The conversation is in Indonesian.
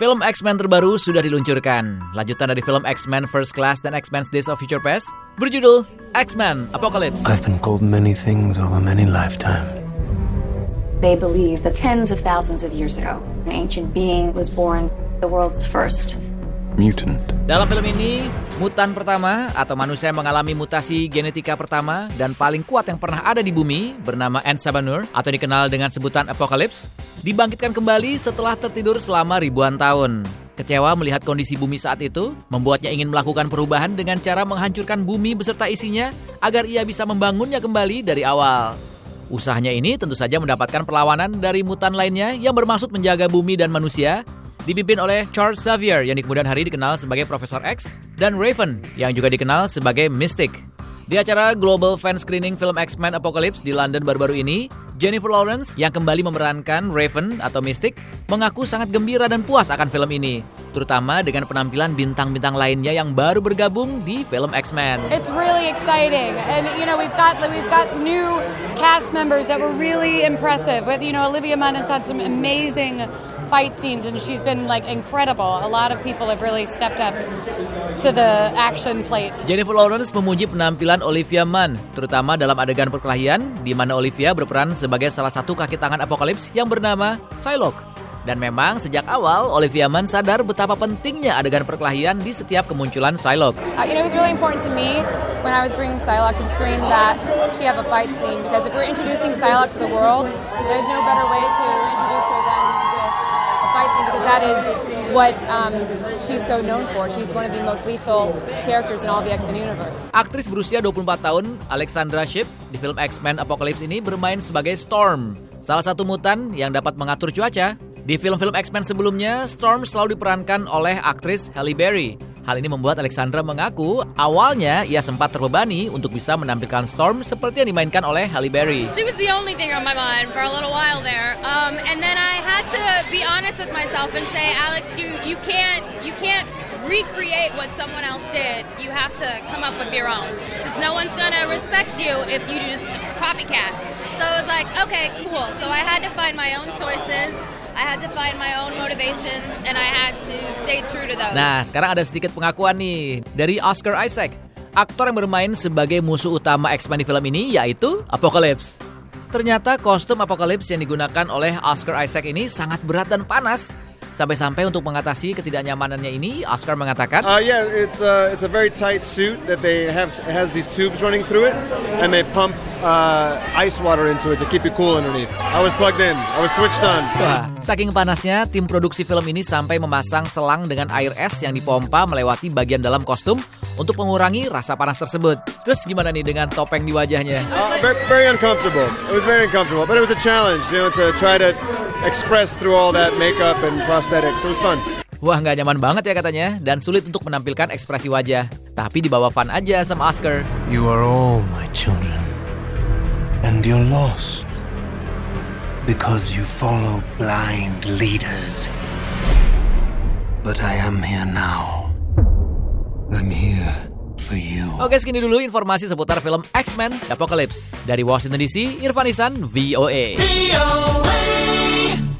Film X-Men terbaru sudah diluncurkan. Lanjutan dari film X-Men First Class dan X-Men Days of Future Past berjudul X-Men Apocalypse. I've been called many things over many lifetimes. They believe that tens of thousands of years ago, an ancient being was born, the world's first. Mutant. Dalam film ini, mutan pertama atau manusia yang mengalami mutasi genetika pertama dan paling kuat yang pernah ada di bumi bernama Ensabanur atau dikenal dengan sebutan Apocalypse dibangkitkan kembali setelah tertidur selama ribuan tahun. Kecewa melihat kondisi bumi saat itu, membuatnya ingin melakukan perubahan dengan cara menghancurkan bumi beserta isinya agar ia bisa membangunnya kembali dari awal. Usahanya ini tentu saja mendapatkan perlawanan dari mutan lainnya yang bermaksud menjaga bumi dan manusia dipimpin oleh Charles Xavier yang di kemudian hari dikenal sebagai Profesor X dan Raven yang juga dikenal sebagai Mystic. Di acara Global Fan Screening film X-Men Apocalypse di London baru-baru ini, Jennifer Lawrence yang kembali memerankan Raven atau Mystic mengaku sangat gembira dan puas akan film ini, terutama dengan penampilan bintang-bintang lainnya yang baru bergabung di film X-Men. It's really exciting, and you know we've got we've got new cast members that were really impressive. With you know Olivia Munn had some amazing fight scenes and she's been like incredible. A lot of people have really stepped up to the action plate. Jennifer Lawrence memuji penampilan Olivia Munn, terutama dalam adegan perkelahian di mana Olivia berperan sebagai salah satu kaki tangan Apokalips yang bernama Psylocke. Dan memang sejak awal Olivia Munn sadar betapa pentingnya adegan perkelahian di setiap kemunculan Psylocke. Uh, you know, it was really important to me when I was bringing Psylocke to the screen that she have a fight scene because if we're introducing Psylocke to the world, there's no better way to introduce her than with a fight scene because that is what um, she's so known for. She's one of the most lethal characters in all the X-Men universe. Aktris berusia 24 tahun, Alexandra Shipp, di film X-Men Apocalypse ini bermain sebagai Storm, salah satu mutan yang dapat mengatur cuaca. Di film-film X-Men sebelumnya, Storm selalu diperankan oleh aktris Halle Berry. Hal ini membuat Alexandra mengaku awalnya ia sempat terbebani untuk bisa menampilkan Storm seperti yang dimainkan oleh Halle Berry. She was the only thing on my mind for a little while there, um, and then I had to be honest with myself and say, Alex, you you can't you can't recreate what someone else did. You have to come up with your own, because no one's gonna respect you if you just copycat. So I was like, okay, cool. So I had to find my own choices. I had to find my own motivations and I had to stay true to those. Nah, sekarang ada sedikit pengakuan nih dari Oscar Isaac. Aktor yang bermain sebagai musuh utama X-Men di film ini yaitu Apocalypse. Ternyata kostum Apocalypse yang digunakan oleh Oscar Isaac ini sangat berat dan panas. Sampai-sampai untuk mengatasi ketidaknyamanannya ini, Oscar mengatakan, Uh, yeah, it's a, it's a very tight suit that they have it has these tubes running through it, and they pump uh, ice water into it to keep you cool underneath. I was plugged in. I was switched on. Wah, saking panasnya, tim produksi film ini sampai memasang selang dengan air es yang dipompa melewati bagian dalam kostum untuk mengurangi rasa panas tersebut. Terus gimana nih dengan topeng di wajahnya? Uh, very, very uncomfortable. It was very uncomfortable, but it was a challenge, you know, to try to express through all that makeup and prosthetics. It was fun. Wah, nggak nyaman banget ya katanya, dan sulit untuk menampilkan ekspresi wajah. Tapi dibawa fun aja sama Oscar. You are all my children. And you're lost. Because you follow blind leaders. But I am here now. I'm here for you. Oke, segini dulu informasi seputar film X-Men Apocalypse. Dari Washington DC, Irfan Isan, VOA. VOA. Yeah.